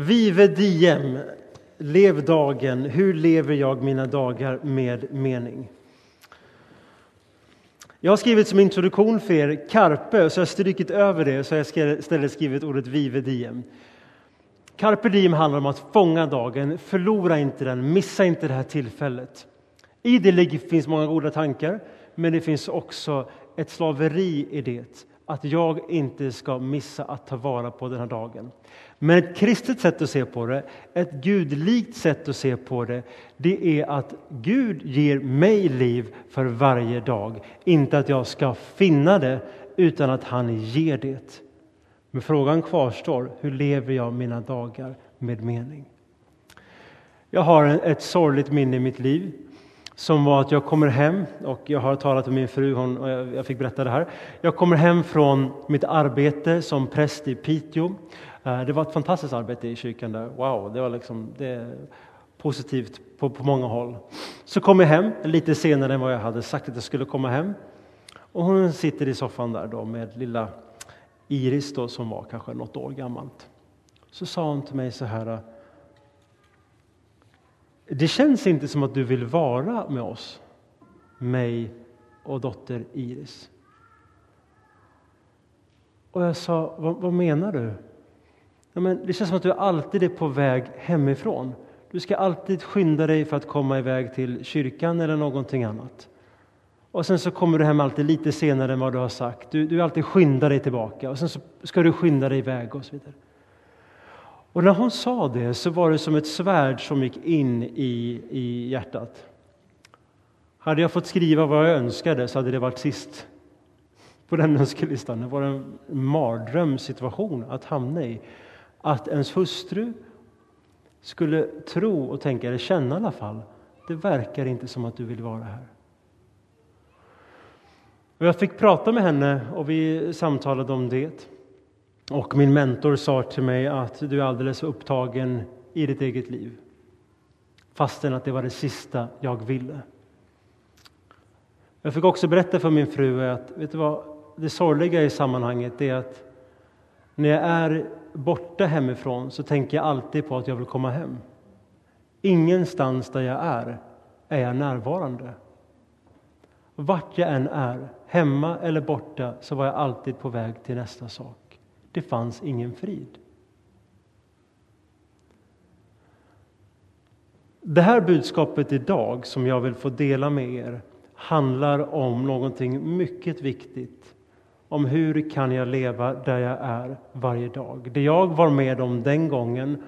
Vive diem, lev dagen. Hur lever jag mina dagar med mening? Jag har skrivit som introduktion för er Carpe, så jag har strykit över det så jag istället skrivit ordet vive diem. Carpe diem handlar om att fånga dagen, förlora inte den, missa inte det här tillfället. I det finns många goda tankar, men det finns också ett slaveri i det. Att jag inte ska missa att ta vara på den här dagen. Men ett kristet sätt att se på det, ett gudlikt sätt att se på det, det är att Gud ger mig liv för varje dag. Inte att jag ska finna det, utan att han ger det. Men frågan kvarstår, hur lever jag mina dagar med mening? Jag har ett sorgligt minne i mitt liv som var att jag kommer hem, och jag har talat med min fru, hon, och jag fick berätta det här. Jag kommer hem från mitt arbete som präst i Piteå. Eh, det var ett fantastiskt arbete i kyrkan där. Wow, det var liksom, det positivt på, på många håll. Så kom jag hem lite senare än vad jag hade sagt att jag skulle komma hem. Och hon sitter i soffan där då med lilla Iris då, som var kanske något år gammalt. Så sa hon till mig så här. Det känns inte som att du vill vara med oss, mig och dotter Iris. Och jag sa, vad, vad menar du? Ja, men det känns som att du alltid är på väg hemifrån. Du ska alltid skynda dig för att komma iväg till kyrkan eller någonting annat. Och sen så kommer du hem alltid lite senare än vad du har sagt. Du, du alltid skyndar dig tillbaka och sen så ska du skynda dig iväg och så vidare. Och när hon sa det så var det som ett svärd som gick in i, i hjärtat. Hade jag fått skriva vad jag önskade så hade det varit sist på den önskelistan. Det var en mardrömssituation att hamna i att ens hustru skulle tro och tänka, eller känna i alla fall, det verkar inte som att du vill vara här. Och jag fick prata med henne och vi samtalade om det. Och min mentor sa till mig att du är alldeles upptagen i ditt eget liv. Fastän att det var det sista jag ville. Jag fick också berätta för min fru att vet du vad, det sorgliga i sammanhanget är att när jag är borta hemifrån så tänker jag alltid på att jag vill komma hem. Ingenstans där jag är, är jag närvarande. Vart jag än är, hemma eller borta, så var jag alltid på väg till nästa sak. Det fanns ingen frid. Det här budskapet idag, som jag vill få dela med er, handlar om någonting mycket viktigt om hur kan jag leva där jag är varje dag. Det jag var med om den gången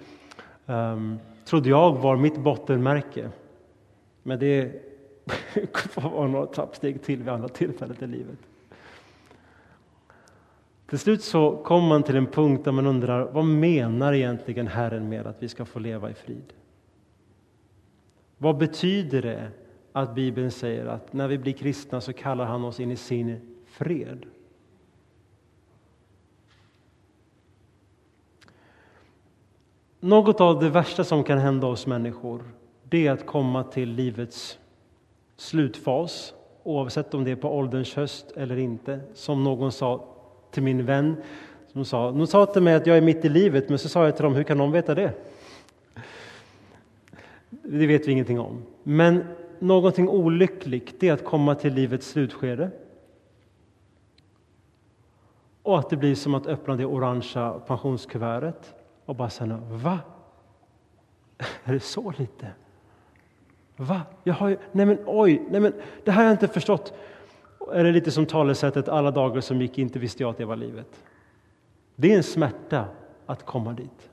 um, trodde jag var mitt bottenmärke. Men det var några trappsteg till vid andra tillfällen i livet. Till slut så kommer man till en punkt där man undrar vad menar egentligen Herren med att vi ska få leva i frid? Vad betyder det att Bibeln säger att när vi blir kristna så kallar han oss in i sin fred? Något av det värsta som kan hända oss människor det är att komma till livets slutfas oavsett om det är på ålderns höst eller inte. Som någon sa till min vän. Som sa, de sa till mig att jag är mitt i livet, men så sa jag till dem, hur kan de veta det? Det vet vi ingenting om. Men någonting olyckligt är att komma till livets slutskede. Och att det blir som att öppna det orangea pensionskuvertet och bara känna, va? Är det så lite? Va? Jag har ju, nej men oj, nej men det här har jag inte förstått. Är det lite som talesättet alla dagar som gick inte visste jag att det var livet. Det är en smärta att komma dit.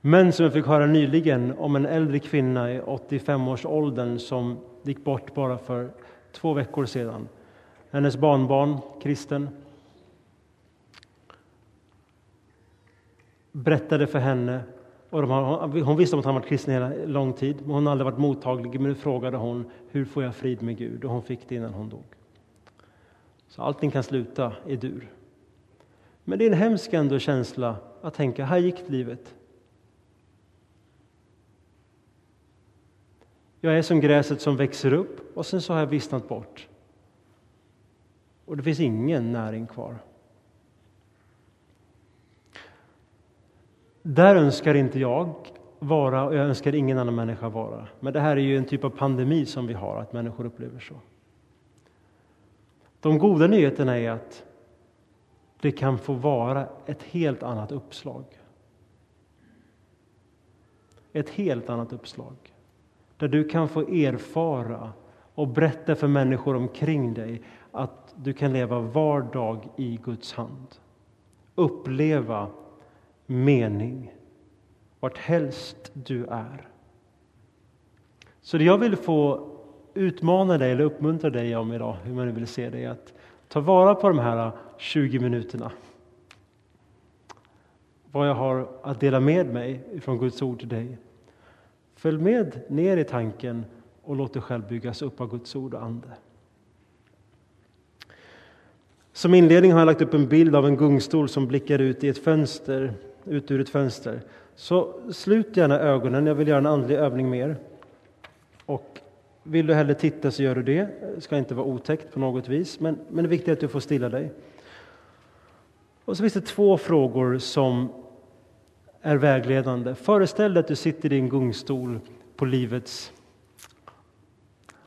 Men som jag fick höra nyligen om en äldre kvinna i 85-årsåldern som gick bort bara för två veckor sedan. Hennes barnbarn, kristen, berättade för henne. Och de, hon visste att han varit kristen hela lång tid, men hon har aldrig varit mottaglig. Men nu frågade hon hur får jag frid med Gud och hon fick det innan hon dog. Så allting kan sluta i dur. Men det är en hemsk ändå känsla att tänka, här gick livet. Jag är som gräset som växer upp och sen så har jag vissnat bort. Och det finns ingen näring kvar. Där önskar inte jag vara och jag önskar ingen annan människa vara. Men det här är ju en typ av pandemi som vi har, att människor upplever så. De goda nyheterna är att det kan få vara ett helt annat uppslag. Ett helt annat uppslag. Där du kan få erfara och berätta för människor omkring dig att du kan leva var dag i Guds hand. Uppleva mening vart helst du är. Så det jag vill få utmana dig eller uppmuntra dig om idag, hur man nu vill se det, är att ta vara på de här 20 minuterna. Vad jag har att dela med mig från Guds ord till dig. Följ med ner i tanken och låt dig själv byggas upp av Guds ord och ande. Som inledning har jag lagt upp en bild av en gungstol som blickar ut i ett fönster, ut ur ett fönster. Så slut gärna ögonen, jag vill göra en andlig övning med er. Och vill du hellre titta så gör du det. Det ska inte vara otäckt på något vis, men, men det är viktigt att du får stilla dig. Och så finns det två frågor som är vägledande. Föreställ dig att du sitter i en gungstol på livets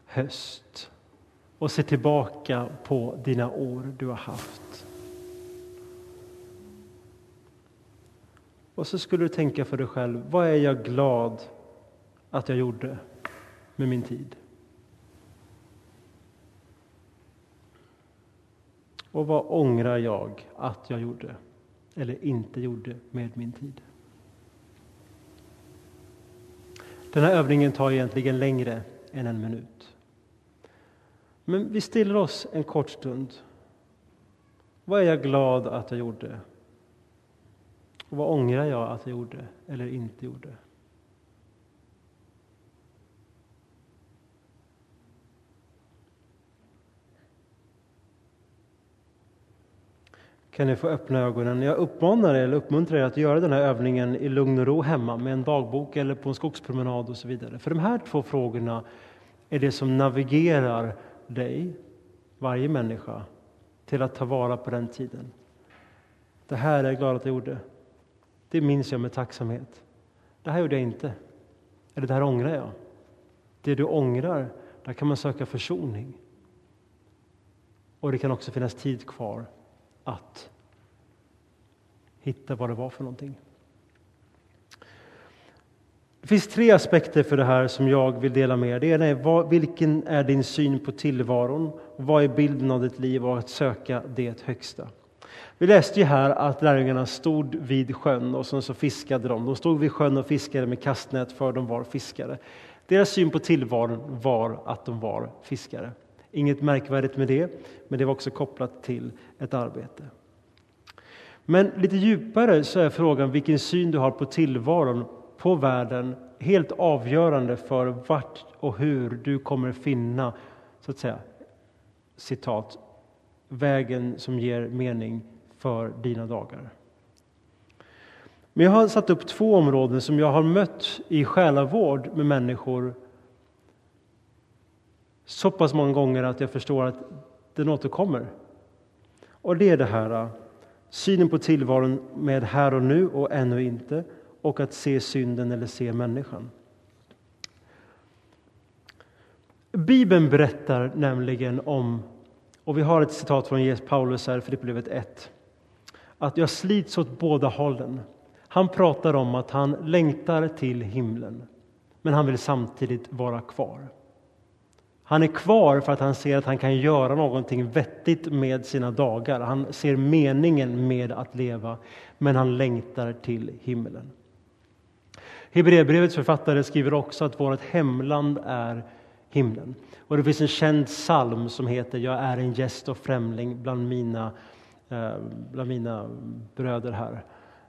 höst och ser tillbaka på dina år du har haft. Och så skulle du tänka för dig själv, vad är jag glad att jag gjorde med min tid? Och vad ångrar jag att jag gjorde eller inte gjorde med min tid? Den här övningen tar egentligen längre än en minut. Men vi stiller oss en kort stund. Vad är jag glad att jag gjorde? Och vad ångrar jag att jag gjorde eller inte gjorde? kan ni få öppna ögonen. Jag uppmanar er, eller uppmuntrar er att göra den här övningen i lugn och ro hemma med en dagbok eller på en skogspromenad och så vidare. För de här två frågorna är det som navigerar dig, varje människa, till att ta vara på den tiden. Det här är jag glad att jag gjorde. Det minns jag med tacksamhet. Det här gjorde jag inte. Eller det här ångrar jag. Det du ångrar, där kan man söka försoning. Och det kan också finnas tid kvar att hitta vad det var för någonting. Det finns tre aspekter för det här som jag vill dela med er. Det ena är vad, vilken är din syn på tillvaron? Vad är bilden av ditt liv och att söka det högsta? Vi läste ju här att lärjungarna stod vid sjön och så fiskade de. De stod vid sjön och fiskade med kastnät för de var fiskare. Deras syn på tillvaron var att de var fiskare. Inget märkvärdigt med det, men det var också kopplat till ett arbete. Men lite djupare så är frågan vilken syn du har på tillvaron, på världen, helt avgörande för vart och hur du kommer finna, så att säga, citat, vägen som ger mening för dina dagar. Men jag har satt upp två områden som jag har mött i själavård med människor så pass många gånger att jag förstår att den återkommer. Och det är det här synen på tillvaron med här och nu och ännu inte och att se synden eller se människan. Bibeln berättar nämligen om, och vi har ett citat från Paulus här, Filipperbrevet 1, att jag slits åt båda hållen. Han pratar om att han längtar till himlen, men han vill samtidigt vara kvar. Han är kvar för att han ser att han kan göra någonting vettigt med sina dagar. Han ser meningen med att leva, men han längtar till himlen. Hebreerbrevets författare skriver också att vårt hemland är himlen. Och det finns en känd psalm som heter Jag är en gäst och främling bland mina, Eh, bland mina bröder här.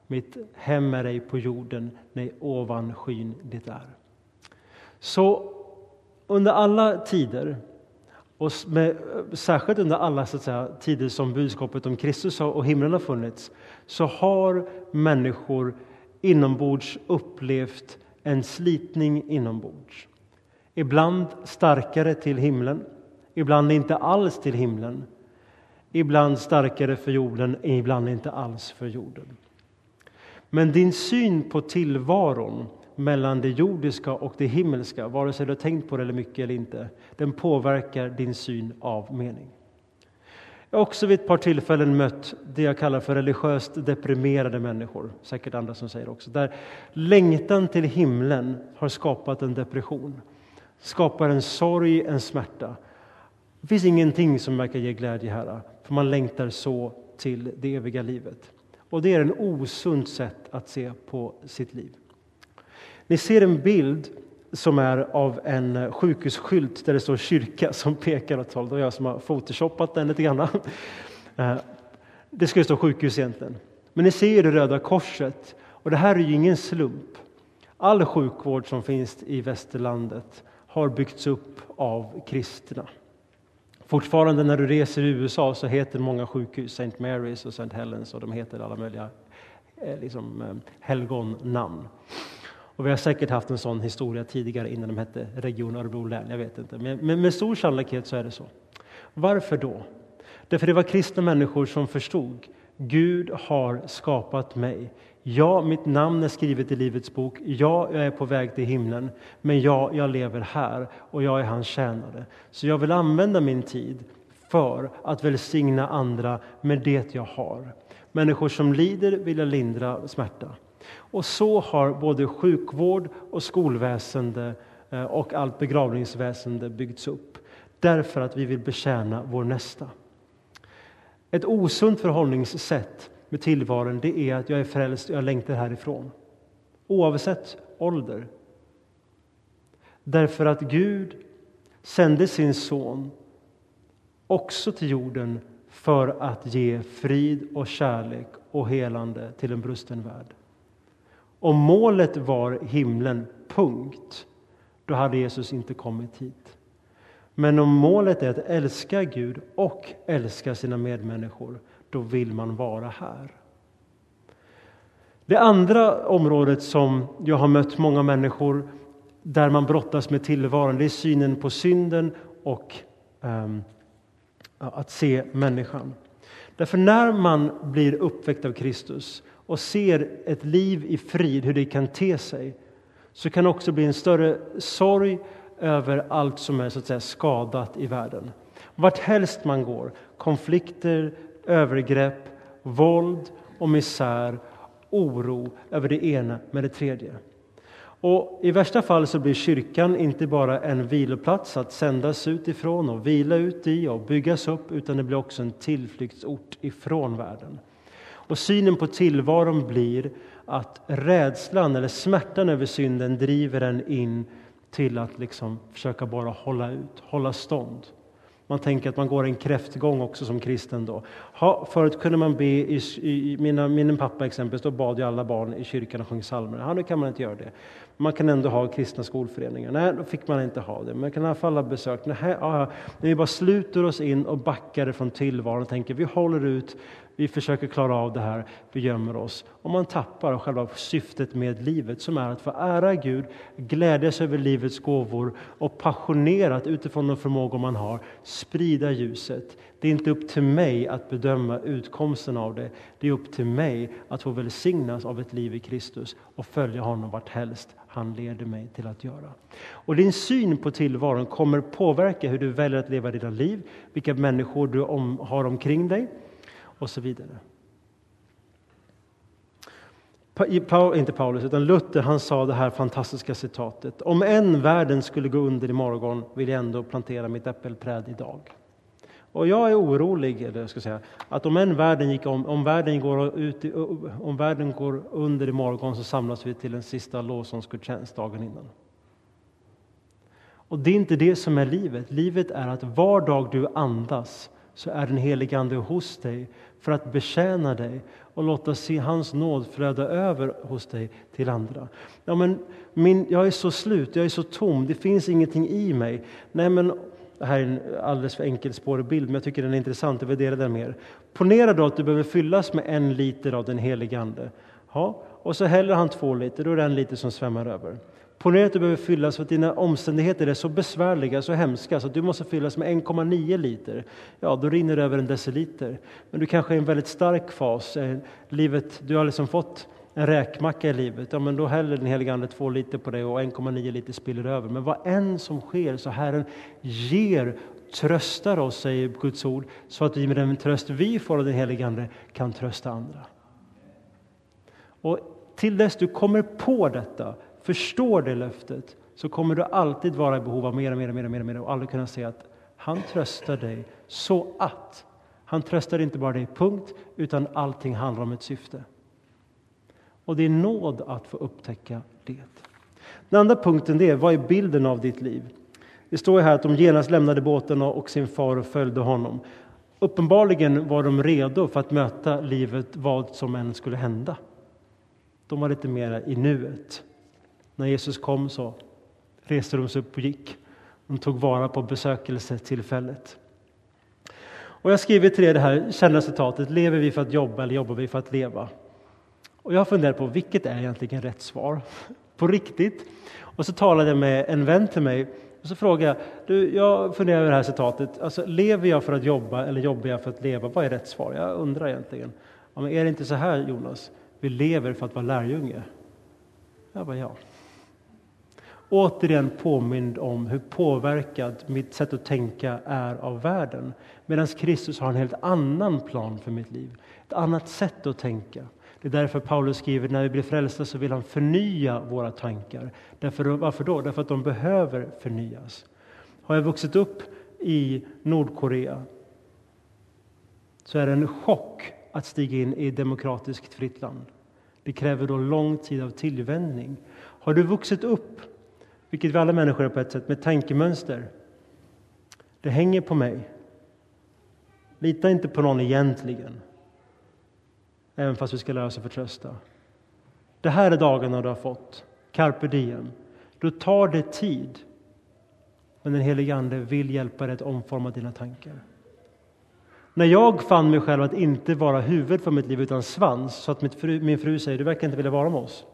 Mitt hem är ej på jorden, nej ovan skyn det är. Så under alla tider, och med, eh, särskilt under alla så att säga, tider som budskapet om Kristus och himlen har funnits, så har människor inombords upplevt en slitning inombords. Ibland starkare till himlen, ibland inte alls till himlen. Ibland starkare för jorden, ibland inte alls för jorden. Men din syn på tillvaron mellan det jordiska och det himmelska, vare sig du har tänkt på det eller mycket eller inte, den påverkar din syn av mening. Jag har också vid ett par tillfällen mött det jag kallar för religiöst deprimerade människor, säkert andra som säger också, där längtan till himlen har skapat en depression, skapar en sorg, en smärta. Det finns ingenting som verkar ge glädje här, för man längtar så till det eviga livet. Och det är en osunt sätt att se på sitt liv. Ni ser en bild som är av en sjukhusskylt där det står kyrka som pekar åt håll. Det är jag som har photoshoppat den lite grann. Eh, det ska stå sjukhus egentligen. Men ni ser det röda korset. Och det här är ju ingen slump. All sjukvård som finns i västerlandet har byggts upp av kristna. Fortfarande när du reser i USA så heter många sjukhus St. Mary's och St. Helens och de heter alla möjliga eh, liksom, eh, helgonnamn. Och vi har säkert haft en sån historia tidigare innan de hette Region Örebro län. Jag vet inte. Men, men med stor sannolikhet så är det så. Varför då? Därför det var kristna människor som förstod Gud har skapat mig. Ja, mitt namn är skrivet i Livets bok. Ja, jag är på väg till himlen. Men ja, jag lever här och jag är hans tjänare. Så jag vill använda min tid för att välsigna andra med det jag har. Människor som lider vill jag lindra smärta. Och så har både sjukvård och skolväsende eh, och allt begravningsväsende byggts upp. Därför att vi vill betjäna vår nästa. Ett osunt förhållningssätt med tillvaron det är att jag är frälst och jag längtar härifrån. Oavsett ålder. Därför att Gud sände sin son också till jorden för att ge frid och kärlek och helande till en brusten värld. Om målet var himlen, punkt, då hade Jesus inte kommit hit. Men om målet är att älska Gud och älska sina medmänniskor, då vill man vara här. Det andra området som jag har mött många människor där man brottas med tillvaron, det är synen på synden och um, att se människan. Därför när man blir uppväckt av Kristus och ser ett liv i frid, hur det kan te sig, så kan det också bli en större sorg över allt som är så att säga, skadat i världen. Vart helst man går, konflikter, övergrepp, våld och misär, oro över det ena med det tredje. Och I värsta fall så blir kyrkan inte bara en viloplats att sändas utifrån och vila ut i och byggas upp, utan det blir också en tillflyktsort ifrån världen. Och synen på tillvaron blir att rädslan eller smärtan över synden driver en in till att liksom försöka bara hålla ut, hålla stånd. Man tänker att man går en kräftgång också som kristen. Då. Ha, förut kunde man be, i, i, mina, min pappa exempelvis, då bad ju alla barn i kyrkan och sjöng psalmer. Ja, nu kan man inte göra det. Man kan ändå ha kristna skolföreningar. Nej, då fick man inte ha det. Man kan i alla fall ha besök. Nej, ja, när vi bara sluter oss in och backar från tillvaron och tänker vi håller ut, vi försöker klara av det här, vi gömmer oss. Och man tappar själva syftet med livet som är att få ära Gud, glädjas över livets gåvor och passionerat utifrån de förmågor man har sprida ljuset. Det är inte upp till mig att bedöma utkomsten av det. Det är upp till mig att få välsignas av ett liv i Kristus och följa honom vart helst han leder mig till att göra. Och din syn på tillvaron kommer påverka hur du väljer att leva dina liv, vilka människor du om, har omkring dig och så vidare. Paul, inte Paulus, utan Luther han sa det här fantastiska citatet. Om en världen skulle gå under imorgon vill jag ändå plantera mitt äppelträd idag. Och jag är orolig, eller jag ska säga, att om en världen, gick om, om, världen går ut, om världen går under imorgon så samlas vi till en sista lovsångsgudstjänst dagen innan. Och det är inte det som är livet. Livet är att var dag du andas så är den helige Ande hos dig för att betjäna dig och låta se hans nåd flöda över hos dig till andra. Ja, men min, jag är så slut, jag är så tom, det finns ingenting i mig. Nej, men det här är en alldeles för enkelspårig bild, men jag tycker den är intressant. Jag värderar den mer. Ponera då att du behöver fyllas med en liter av den helige Ande. Ja, och så häller han två liter, då är det en liter som svämmar över. Ponera att du behöver fyllas för att dina omständigheter är så besvärliga, så hemska, så att du måste fyllas med 1,9 liter. Ja, då rinner det över en deciliter. Men du kanske är i en väldigt stark fas. Eh, livet, du har liksom fått en räkmacka i livet, ja, men då häller den helige Ande två liter på dig och 1,9 liter spiller över. Men vad än som sker så Herren ger, tröstar oss, säger Guds ord, så att vi med den tröst vi får av den helige Ande kan trösta andra. Och till dess du kommer på detta, förstår det löftet, så kommer du alltid vara i behov av mer och mer och mer och mer, och, mer och aldrig kunna säga att han tröstar dig så att. Han tröstar inte bara dig, punkt, utan allting handlar om ett syfte. Och det är nåd att få upptäcka det. Den andra punkten det är, vad är bilden av ditt liv? Det står här att de genast lämnade båten och sin far och följde honom. Uppenbarligen var de redo för att möta livet, vad som än skulle hända. De var lite mer i nuet. När Jesus kom så reste de sig upp och gick. De tog vara på besökelsetillfället. Och jag skriver till er det här kända citatet, lever vi för att jobba eller jobbar vi för att leva? Och jag har funderat på vilket är egentligen rätt svar? På riktigt. Och så talade jag med en vän till mig och så frågade jag, du, jag funderar över det här citatet, alltså lever jag för att jobba eller jobbar jag för att leva? Vad är rätt svar? Jag undrar egentligen. Ja, men är det inte så här Jonas, vi lever för att vara lärjunge? Jag bara ja. Återigen påmind om hur påverkad mitt sätt att tänka är av världen. Medan Kristus har en helt annan plan för mitt liv, ett annat sätt att tänka. Det är därför Paulus skriver när vi blir frälsta så vill han förnya våra tankar. Därför, varför då? Därför att de behöver förnyas. Har jag vuxit upp i Nordkorea så är det en chock att stiga in i ett demokratiskt fritt land. Det kräver då lång tid av tillvänjning. Har du vuxit upp, vilket vi alla människor är på ett sätt, med tankemönster. Det hänger på mig. Lita inte på någon egentligen även fast vi ska lära oss att förtrösta. Det här är dagarna du har fått, carpe diem. Då tar det tid, men den helige Ande vill hjälpa dig att omforma dina tankar. När jag fann mig själv att inte vara huvud för mitt liv utan svans, så att fru, min fru säger du verkar inte vilja vara med oss.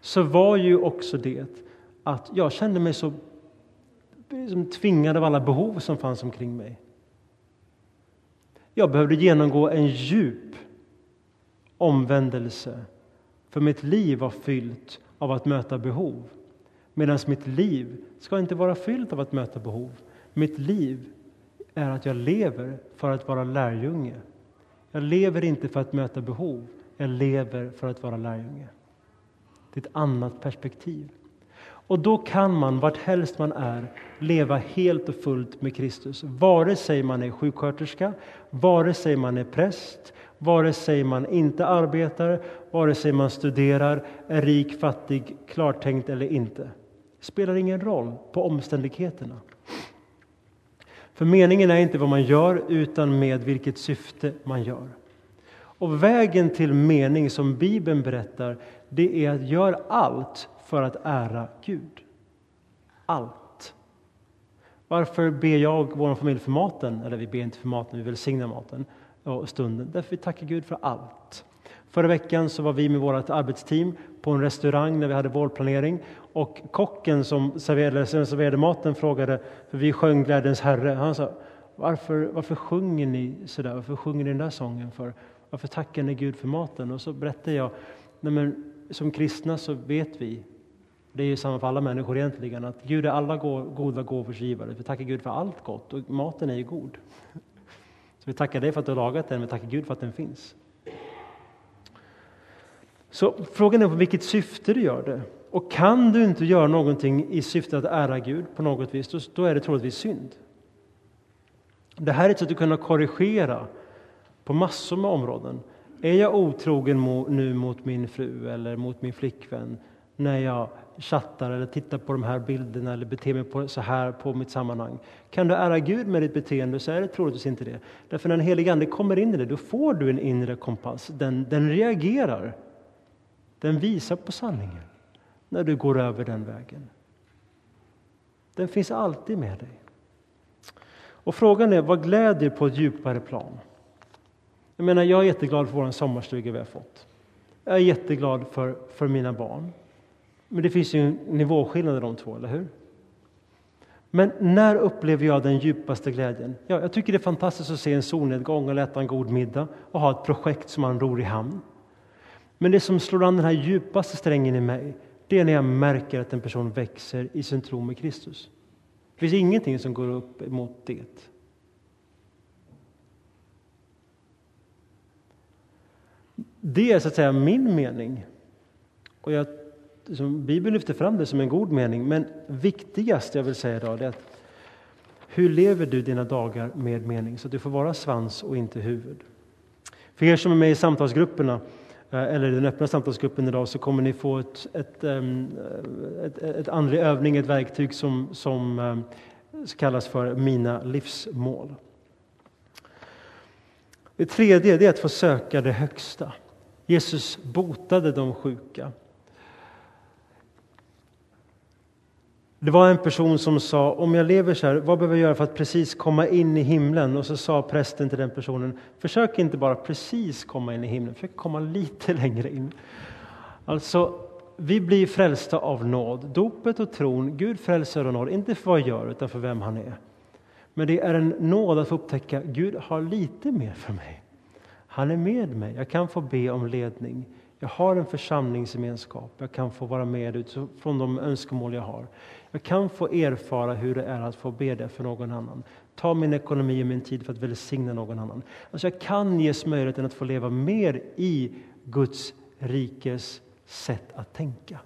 Så var ju också det att jag kände mig så liksom tvingad av alla behov som fanns omkring mig. Jag behövde genomgå en djup omvändelse. För mitt liv var fyllt av att möta behov. Medan mitt liv ska inte vara fyllt av att möta behov. Mitt liv är att jag lever för att vara lärjunge. Jag lever inte för att möta behov, jag lever för att vara lärjunge. Det är ett annat perspektiv. Och då kan man, vart helst man är, leva helt och fullt med Kristus. Vare sig man är sjuksköterska, vare sig man är präst, vare sig man inte arbetar, vare sig man studerar, är rik, fattig, klartänkt eller inte. Det spelar ingen roll på omständigheterna. För meningen är inte vad man gör, utan med vilket syfte man gör. Och vägen till mening som Bibeln berättar, det är att göra allt för att ära Gud. Allt. Varför ber jag vår familj för maten? Eller vi ber inte för maten, vi välsignar maten och stunden. Därför vi tackar Gud för allt. Förra veckan så var vi med vårt arbetsteam på en restaurang när vi hade vårdplanering och kocken som serverade, som serverade maten frågade, för vi sjöng Glädjens Herre, han sa varför, varför sjunger ni sådär? Varför sjunger ni den där sången för? Varför tackar ni Gud för maten? Och så berättade jag, nej men, som kristna så vet vi, det är ju samma för alla människor egentligen, att Gud är alla goda gåvors givare. Vi tackar Gud för allt gott och maten är ju god. Så vi tackar dig för att du har lagat den, vi tackar Gud för att den finns. Så frågan är på vilket syfte du gör det. Och kan du inte göra någonting i syfte att ära Gud på något vis, då är det troligtvis synd. Det här är ett sätt att kunna korrigera på massor med områden. Är jag otrogen nu mot min fru eller mot min flickvän när jag chattar eller tittar på de här bilderna eller beter mig på, så här på mitt sammanhang. Kan du ära Gud med ditt beteende så är det troligtvis inte det. Därför när den helige Ande kommer in i det, då får du en inre kompass. Den, den reagerar. Den visar på sanningen när du går över den vägen. Den finns alltid med dig. Och frågan är, vad gläder på ett djupare plan? Jag menar, jag är jätteglad för vår sommarstuga vi har fått. Jag är jätteglad för, för mina barn. Men det finns ju en nivåskillnad i de två, eller hur? Men när upplever jag den djupaste glädjen? Ja, jag tycker det är fantastiskt att se en solnedgång och äta en god middag och ha ett projekt som man ror i hamn. Men det som slår an den här djupaste strängen i mig, det är när jag märker att en person växer i sin tro med Kristus. Det finns ingenting som går upp emot det. Det är så att säga min mening. Och jag, liksom, Bibeln lyfter fram det som en god mening, men viktigast jag vill säga idag är att hur lever du dina dagar med mening så att du får vara svans och inte huvud? För er som är med i samtalsgrupperna eh, eller den öppna samtalsgruppen idag så kommer ni få ett, ett, ehm, ett, ett andlig övning, ett verktyg som, som eh, kallas för Mina livsmål. Det tredje är att få söka det högsta. Jesus botade de sjuka. Det var en person som sa, om jag lever så här, vad behöver jag göra för att precis komma in i himlen? Och så sa prästen till den personen, försök inte bara precis komma in i himlen, försök komma lite längre in. Alltså, vi blir frälsta av nåd. Dopet och tron, Gud frälser av nåd, inte för vad jag gör, utan för vem han är. Men det är en nåd att få upptäcka, Gud har lite mer för mig. Han är med mig, jag kan få be om ledning. Jag har en församlingsgemenskap, jag kan få vara med utifrån de önskemål jag har. Jag kan få erfara hur det är att få be det för någon annan. Ta min ekonomi och min tid för att välsigna någon annan. Alltså jag kan ges möjligheten att få leva mer i Guds rikes sätt att tänka.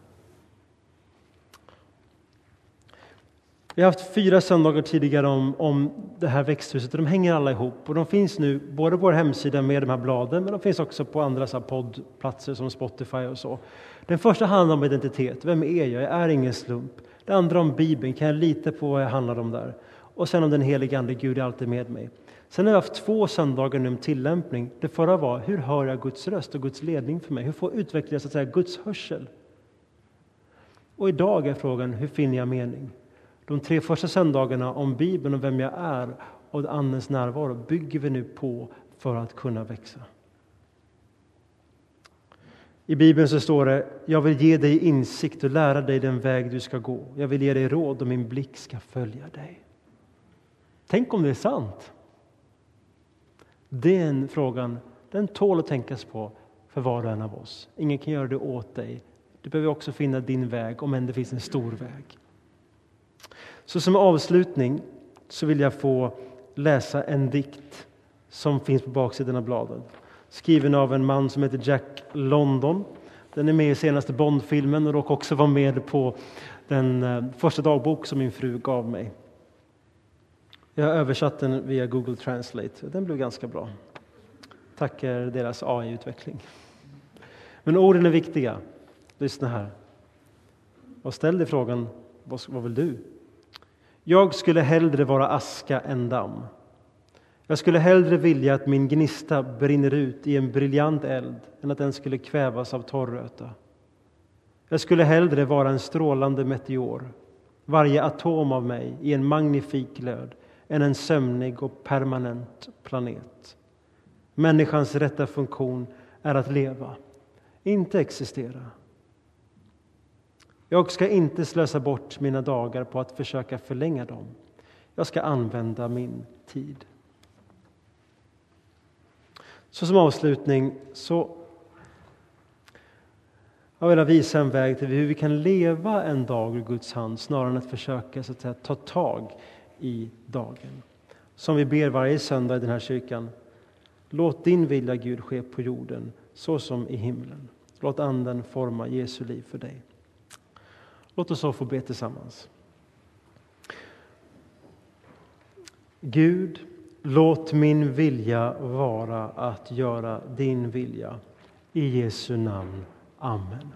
Vi har haft fyra söndagar tidigare om, om det här växthuset och de hänger alla ihop. Och de finns nu både på vår hemsida med de här bladen men de finns också på andra så poddplatser som Spotify och så. Den första handlar om identitet. Vem är jag? Jag är ingen slump. Det andra om Bibeln. Kan jag lita på vad jag handlar om där? Och sen om den helige Ande. Gud är alltid med mig. Sen har vi haft två söndagar nu om tillämpning. Det förra var hur hör jag Guds röst och Guds ledning för mig? Hur får jag utveckla så att säga, Guds hörsel? Och idag är frågan hur finner jag mening? De tre första söndagarna om Bibeln och vem jag är och Andens närvaro bygger vi nu på för att kunna växa. I Bibeln så står det, jag vill ge dig insikt och lära dig den väg du ska gå. Jag vill ge dig råd och min blick ska följa dig. Tänk om det är sant? Den frågan, den tål att tänkas på för var och en av oss. Ingen kan göra det åt dig. Du behöver också finna din väg, om än det finns en stor väg. Så som avslutning så vill jag få läsa en dikt som finns på baksidan av bladet. Skriven av en man som heter Jack London. Den är med i senaste Bondfilmen och råkade också vara med på den eh, första dagbok som min fru gav mig. Jag har översatt den via Google Translate. Den blev ganska bra. Tackar deras AI-utveckling. Men orden är viktiga. Lyssna här. Och ställ dig frågan, vad vill du? Jag skulle hellre vara aska än damm. Jag skulle hellre vilja att min gnista brinner ut i en briljant eld än att den skulle kvävas av torröta. Jag skulle hellre vara en strålande meteor, varje atom av mig i en magnifik glöd än en sömnig och permanent planet. Människans rätta funktion är att leva, inte existera. Jag ska inte slösa bort mina dagar på att försöka förlänga dem. Jag ska använda min tid. Så som avslutning så jag vill visa en väg till hur vi kan leva en dag ur Guds hand snarare än att försöka så att säga, ta tag i dagen. Som vi ber varje söndag i den här kyrkan. Låt din vilja, Gud, ske på jorden så som i himlen. Låt Anden forma Jesu liv för dig. Låt oss så få be tillsammans. Gud, låt min vilja vara att göra din vilja. I Jesu namn. Amen.